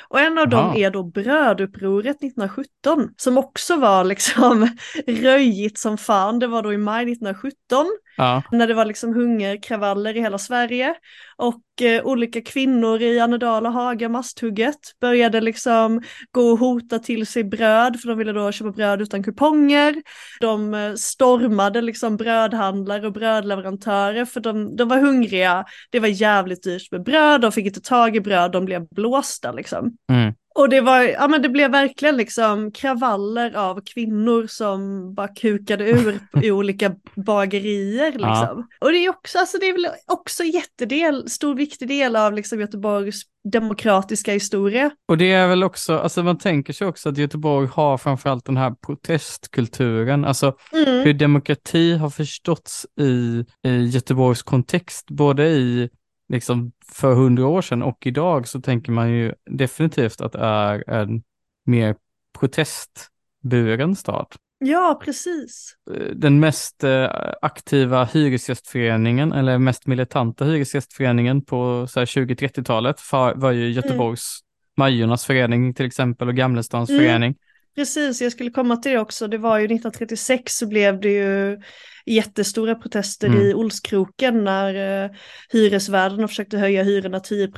Och en av dem Aha. är då brödupproret 1917 som också var liksom röjigt som fan. Det var då i maj 1917 Ja. när det var liksom hungerkravaller i hela Sverige. Och eh, olika kvinnor i Annedal och Haga, Masthugget, började liksom gå och hota till sig bröd, för de ville då köpa bröd utan kuponger. De eh, stormade liksom brödhandlare och brödleverantörer för de, de var hungriga. Det var jävligt dyrt med bröd, de fick inte tag i bröd, de blev blåsta liksom. Mm. Och det var, ja men det blev verkligen liksom kravaller av kvinnor som bara kukade ur i olika bagerier liksom. Ja. Och det är också, alltså det är väl också jättedel, stor viktig del av liksom Göteborgs demokratiska historia. Och det är väl också, alltså man tänker sig också att Göteborg har framförallt den här protestkulturen, alltså Mm. hur demokrati har förståtts i, i Göteborgs kontext, både i liksom för hundra år sedan och idag så tänker man ju definitivt att det är en mer protestburen stad. Ja, precis. Eh, Den mest eh, aktiva hyresgästföreningen eller mest militanta hyresgästföreningen på så här 20-30-talet fa- var ju Göteborgs Majornas förening till exempel och Gamlestans Mm. förening. Precis, jag skulle komma till det också. Det var ju 1936 så blev det ju jättestora protester Mm. i Olskroken när eh, hyresvärdarna försökte höja hyrorna 10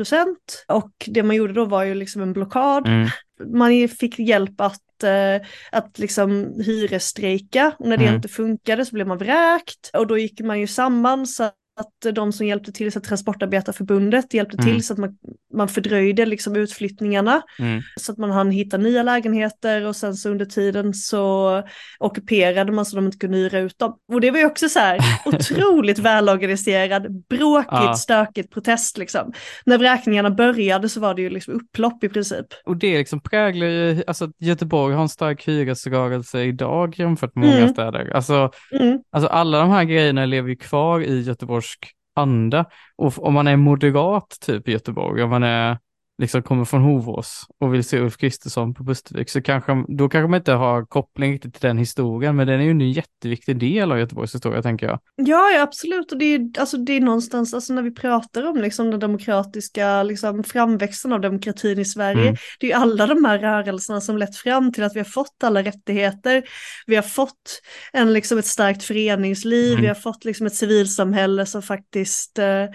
Och det man gjorde då var ju liksom en blockad. Mm. Man fick hjälp att, eh, att liksom hyresstrejka. Och när det Mm. inte funkade så blev man vräkt. Och då gick man ju samman så att de som hjälpte till, så att Transportarbetarförbundet hjälpte Mm. till så att man, man fördröjde liksom utflyttningarna. Mm. Så att man hann hitta nya lägenheter och sen så under tiden så ockuperade man så de inte kunde hyra ut dem. Och det var ju också så här otroligt välorganiserad, bråkigt, Ja. stökigt protest liksom. När vräkningarna började så var det ju liksom upplopp i princip. Och det liksom präglar ju, alltså Göteborg har en stark hyresrörelse idag jämfört med många Mm. städer. Alltså, Mm. alltså alla de här grejerna lever ju kvar i Göteborgsk anda. Och om man är moderat typ i Göteborg, om man är liksom kommer från Hovås och vill se Ulf Kristersson på Pustervik så kanske, då kanske man inte har koppling riktigt till den historien, men den är ju en jätteviktig del av Göteborgs historia tänker jag. Ja, ja absolut. Och det är, alltså, det är någonstans, alltså, när vi pratar om liksom, den demokratiska liksom, framväxten av demokratin i Sverige, Mm. det är ju alla de här rörelserna som lett fram till att vi har fått alla rättigheter. Vi har fått en, liksom, ett starkt föreningsliv, Mm. vi har fått liksom, ett civilsamhälle som faktiskt eh,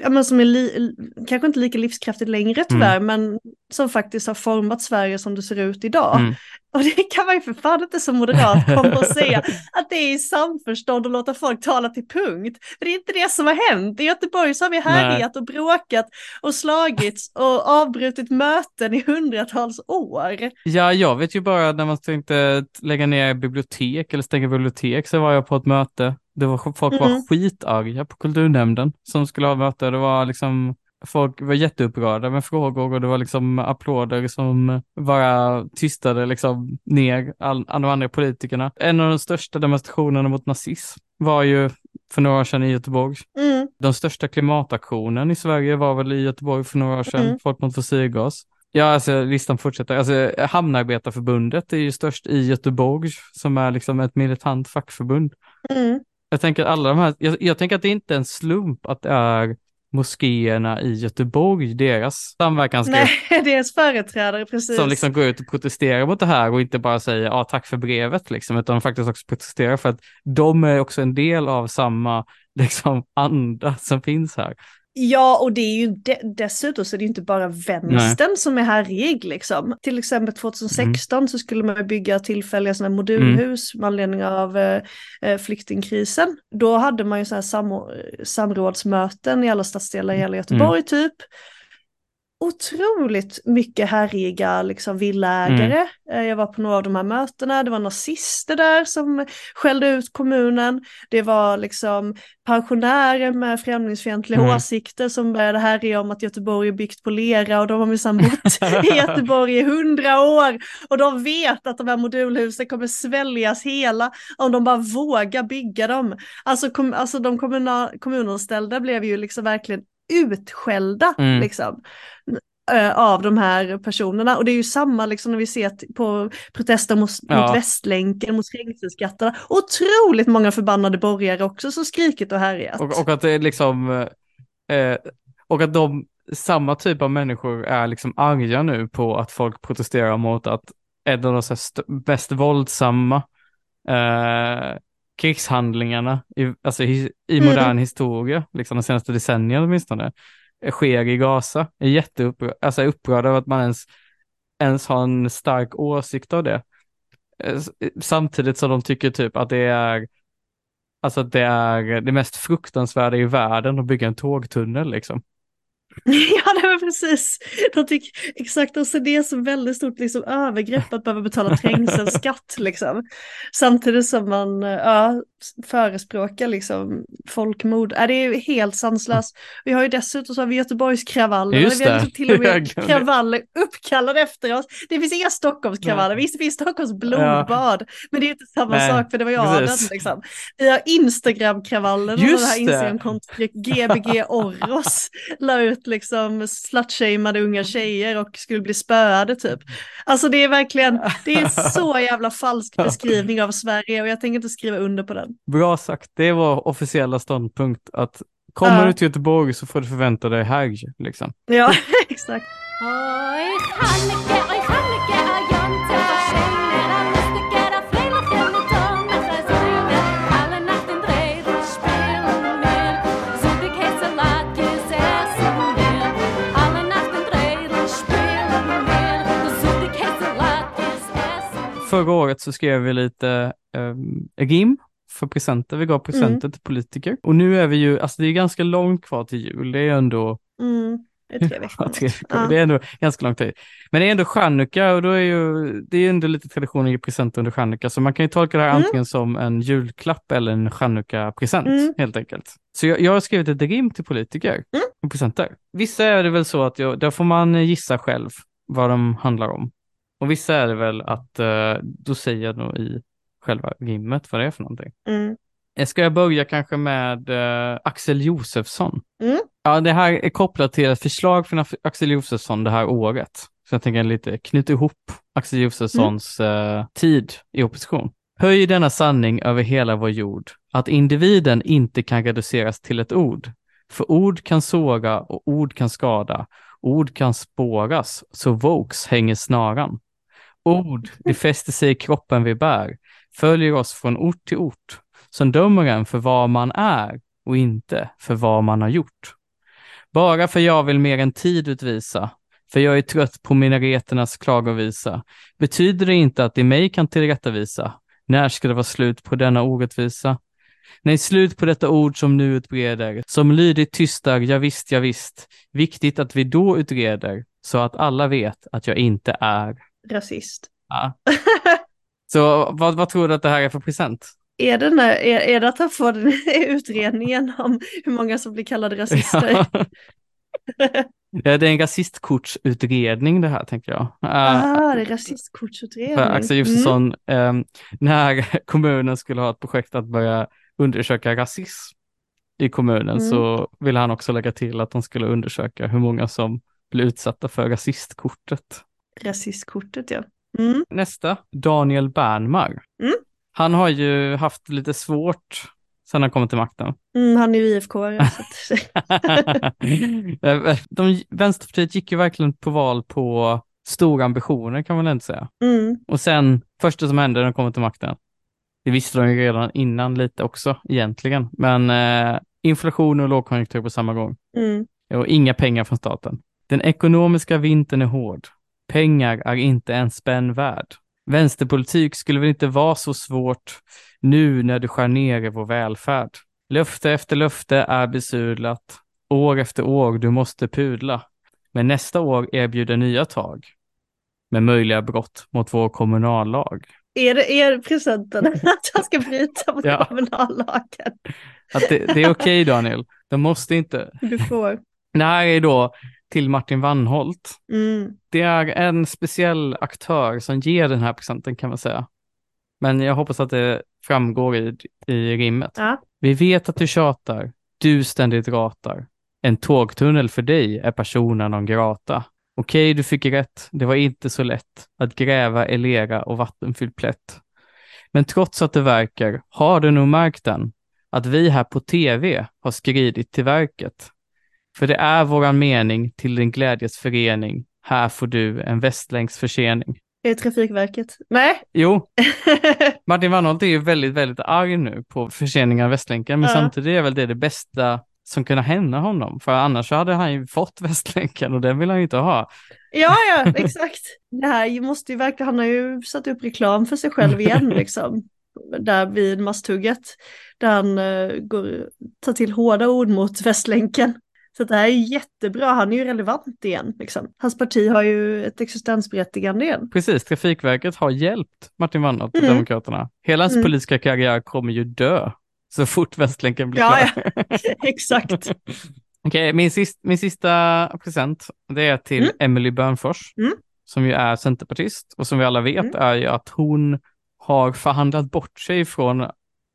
Ja, men som är li- kanske inte lika livskraftigt längre tyvärr, men som faktiskt har format Sverige som det ser ut idag. Mm. Och det kan man ju för fan inte som moderat komma och säga att det är i samförstånd och låta folk tala till punkt. För det är inte det som har hänt. I Göteborg så har vi härjat och bråkat och slagits och avbrutit möten i hundratals år. Ja, jag vet ju bara när man tänkte lägga ner bibliotek eller stänga bibliotek så var jag på ett möte. Det var, folk Mm. var skitarga på kulturnämnden som skulle ha möte. Det var liksom, folk var jätteupprörda med frågor och det var liksom applåder som bara tystade liksom ner all, alla de andra politikerna. En av de största demonstrationerna mot nazism var ju för några år sedan i Göteborg. Mm, Den största klimataktionen i Sverige var väl i Göteborg för några år sedan, Mm. Folk mot fossilgas. Ja, alltså listan fortsätter. Alltså, Hamnarbetarförbundet är ju störst i Göteborg, som är liksom ett militant fackförbund. mm, Jag tänker alla de här, jag, jag tänker att det inte är en slump att det är moskéerna i Göteborg, deras samverkansgrupp, Nej, deras företrädare precis. som liksom går ut och protesterar mot det här och inte bara säger ja, tack för brevet, liksom, utan faktiskt också protesterar för att de är också en del av samma liksom, anda som finns här. Ja, och det är ju de- dessutom så är det ju inte bara vänstern som är härjig liksom. Till exempel 2016 så skulle man bygga tillfälliga sådana modulhus med anledning av eh, eh, flyktingkrisen. Då hade man ju sådana här sam- samrådsmöten i alla stadsdelar i hela Göteborg typ. Otroligt mycket härjiga liksom villägare. Eh, Jag var på några av de här mötena, det var nazister där som skällde ut kommunen. Det var liksom pensionärer med främlingsfientliga Mm. åsikter som började härja om att Göteborg är byggt på lera och de har minsann bott i Göteborg i hundra år och de vet att de här modulhusen kommer sväljas hela om de bara vågar bygga dem. Alltså, kom, alltså de kommuna, kommunanställda blev ju liksom verkligen utskällda Mm. liksom eh, av de här personerna. Och det är ju samma liksom när vi ser på protester mot, Ja. mot Västlänken, mot trängselskatterna. Otroligt många förbannade borgare också som skrikit och härjat. Och, och att det är liksom, eh, och att de, samma typ av människor är liksom arga nu på att folk protesterar mot att en av de mest våldsamma eh, krigshandlingarna i, alltså i, i Mm. modern historia, liksom de senaste decennierna åtminstone, eh, sker i Gaza. Är jätteupprörd, alltså upprörd över att man ens, ens har en stark åsikt av det. Eh, s- Samtidigt som de tycker typ att det är Alltså att det är det mest fruktansvärda i världen att bygga en tågtunnel liksom. Ja, det var precis. De tycker exakt, och så det är så väldigt stort liksom, övergrepp att behöva betala trängselskatt. liksom. Samtidigt som man ja, förespråkar liksom, folkmord. Ja, det är ju helt sanslöst. Vi har ju dessutom så har vi Göteborgskravaller. Just vi har det. liksom till och Jag med kravaller uppkallade efter oss. Det finns inga Stockholmskravaller, visst det finns Stockholms blodbad. Men det är inte samma Nej, sak för det var adeln. precis. Liksom. Vi har Instagramkravallen och Just det här det. Instagramkontot GBG Orros la ut liksom slutshameade unga tjejer och skulle bli spöade typ. Alltså det är verkligen, det är så jävla falsk beskrivning av Sverige och jag tänker inte skriva under på den. Bra sagt, det var officiella ståndpunkt att kommer Ja. du till Göteborg så får du förvänta dig helg liksom. Ja, exakt. Förra året så skrev vi lite um, rim för presenter, vi gav presenter till politiker. Och nu är vi ju, alltså det är ganska långt kvar till jul, det är ändå Mm, det är tre veckor. Ja. Det är ändå ganska lång tid. Men det är ändå chanukka och då är ju, det är ändå lite tradition att ge presenter under chanukka. Så man kan ju tolka det här Mm. antingen som en julklapp eller en chanukka-present Mm. helt enkelt. Så jag, jag har skrivit ett rim till politiker Mm. och presenter. Vissa är det väl så att jag, där får man gissa själv vad de handlar om. Och vissa är det väl att eh, då säger jag nog i själva rimmet vad det är för någonting. Mm. Eh, Ska jag börja kanske med eh, Axel Josefsson? Mm. Ja, det här är kopplat till ett förslag från Axel Josefsson det här året. Så jag tänker lite knyta ihop Axel Josefssons eh, tid i opposition. Höj denna sanning över hela vår jord, att individen inte kan reduceras till ett ord. För ord kan såra och ord kan skada. Ord kan spåras, så vokes hänger snaran. Ord, det fäster sig i kroppen vi bär, följer oss från ort till ort, som dömer en för vad man är och inte för vad man har gjort. Bara för jag vill mer än tid utvisa, för jag är trött på minareternas klagovisa, betyder det inte att det mig kan tillrättavisa. När ska det vara slut på denna orättvisa? Nej, slut på detta ord som nu utbreder, som lydigt tystar, ja visst, ja visst. Viktigt att vi då utreder, så att alla vet att jag inte är. Rasist. Ja. Så vad, vad tror du att det här är för present? Är det, när, är, är det att han får den utredningen om hur många som blir kallade rasister? Det är en rasistkortsutredning det här, tänker jag. Eh, ah, det är rasistkortsutredning. för Axel Mm. Josefsson, ehm, när kommunen skulle ha ett projekt att börja undersöka rasism i kommunen Mm. så ville han också lägga till att de skulle undersöka hur många som blir utsatta för rasistkortet. Rasistkortet ja. Mm. Nästa, Daniel Bernmar. Mm. Han har ju haft lite svårt sen han kom till makten. Mm, han är ju IFK. De, Vänsterpartiet gick ju verkligen på val på stora ambitioner kan man inte säga. mm, Och sen, första som hände när de kom till makten, det visste de ju redan innan lite också egentligen, men eh, inflation och lågkonjunktur på samma gång. mm. Och inga pengar från staten. Den ekonomiska vintern är hård. Pengar är inte en spänn värd. Vänsterpolitik skulle väl inte vara så svårt nu när du skär ner i vår välfärd. Löfte efter löfte är besudlat. År efter år du måste pudla. Men nästa år erbjuder nya tag. Med möjliga brott mot vår kommunallag. Är det är presenten att jag ska bryta mot Ja. kommunallagen? Att det, det är okej Daniel. De måste inte. Du får. Det här är då till Martin Wannholt. Mm. Det är en speciell aktör som ger den här presenten kan man säga. Men jag hoppas att det framgår i, i rimmet. Ja. Vi vet att du tjatar, du ständigt ratar. En tågtunnel för dig är personen non grata. Okej, du fick rätt. Det var inte så lätt att gräva i lera och vattenfylld plätt. Men trots att det verkar har du nog märkt den, att vi här på tv har skridit till verket. För det är våran mening till din glädjes förening. Här får du en västlänks försening. Är det Trafikverket? Nej. Jo, Martin Wannholt är ju väldigt, väldigt arg nu på förseningar av Västlänken, men Ja. samtidigt är väl det det bästa som kunde hända honom, för annars hade han ju fått Västlänken och den vill han ju inte ha. Ja, ja, exakt. Det här måste ju verkligen, han har ju satt upp reklam för sig själv igen liksom. Där vid Masthugget. Där han uh, går, tar till hårda ord mot Västlänken. Så det här är jättebra, han är ju relevant igen. Liksom. Hans parti har ju ett existensberättigande igen. Precis, Trafikverket har hjälpt Martin Wannholt och Mm. Demokraterna. Hela hans Mm. politiska karriär kommer ju dö så fort Västlänken blir Ja, klar. Exakt. Okej, min, sist, min sista present, det är till Mm. Emily Bönfors, Mm. som ju är centerpartist och som vi alla vet Mm. är ju att hon har förhandlat bort sig från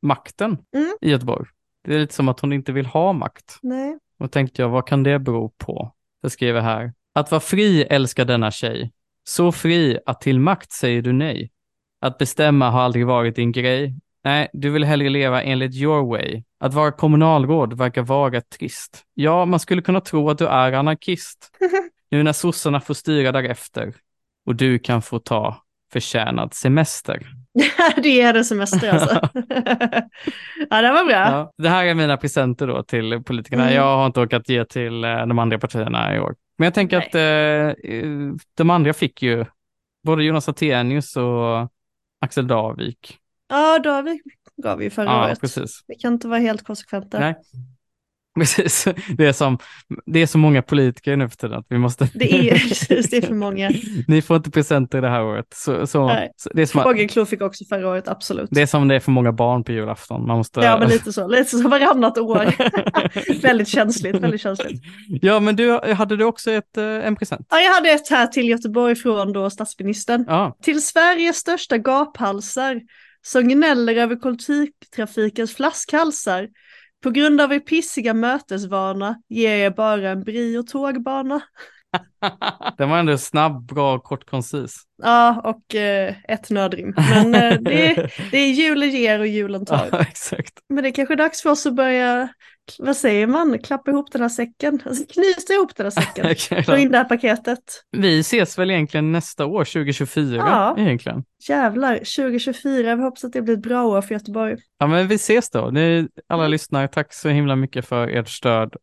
makten Mm. i Göteborg. Det är lite som att hon inte vill ha makt. Nej. Och tänkte jag, vad kan det bero på? Jag skriver här. Att vara fri älskar denna tjej. Så fri att till makt säger du nej. Att bestämma har aldrig varit din grej. Nej, du vill hellre leva enligt your way. Att vara kommunalråd verkar vara trist. Ja, man skulle kunna tro att du är anarkist. Nu när sossarna får styra därefter. Och du kan få ta förtjänad semester. det är det semester alltså. ja, det var bra. Ja, det här är mina presenter då till politikerna. Mm. Jag har inte orkat ge till eh, de andra partierna i år. Men jag tänker Nej. att eh, de andra fick ju både Jonas Attenius och Axel Davik. Ja, David gav vi förra Ja, året. precis. Vi kan inte vara helt konsekventa. Nej. Precis, det är, som, det är så många politiker nu för tiden att vi måste... Det är precis, det är för många. Ni får inte presenter det här året. Så, så, Nej. så det, är som, Fågelklo fick också förra året, absolut. det är som det är för många barn på julafton. Man måste... Ja, men lite så. Lite så varannat år. väldigt känsligt, väldigt känsligt. ja, men du, hade du också ett, eh, en present? Ja, jag hade ett här till Göteborg från då statsministern. Ja, Till Sveriges största gaphalsar som gnäller över kollektivtrafikens flaskhalsar. På grund av er pissiga mötesvana ger jag bara en brio tågbana. den var ändå snabb, bra, kort, koncis. Ja, och eh, ett nödrim. Men eh, det, är, det är julen ger och julen tar. Ja, exakt. Men det är kanske är dags för oss att börja, vad säger man, klappa ihop den här säcken. Alltså, knyta ihop den här säcken. Okej Få in det här paketet. Vi ses väl egentligen nästa år, 2024 Ja. egentligen. Jävlar, 2024, vi hoppas att det blir ett bra år för Göteborg. Ja, men vi ses då. Ni alla lyssnare, tack så himla mycket för ert stöd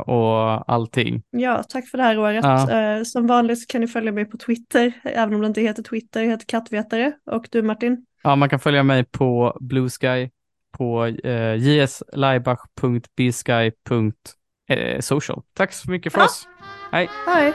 och allting. Ja, tack för det här året. Ja. Eh, som vanligt så kan ni följa mig på Twitter, även om det inte heter Twitter, jag heter kattvetare. Och du Martin? Ja, man kan följa mig på Blue Sky på eh, jslaibach.bsky.social. Tack så mycket för Ja. oss. Hej! Hej!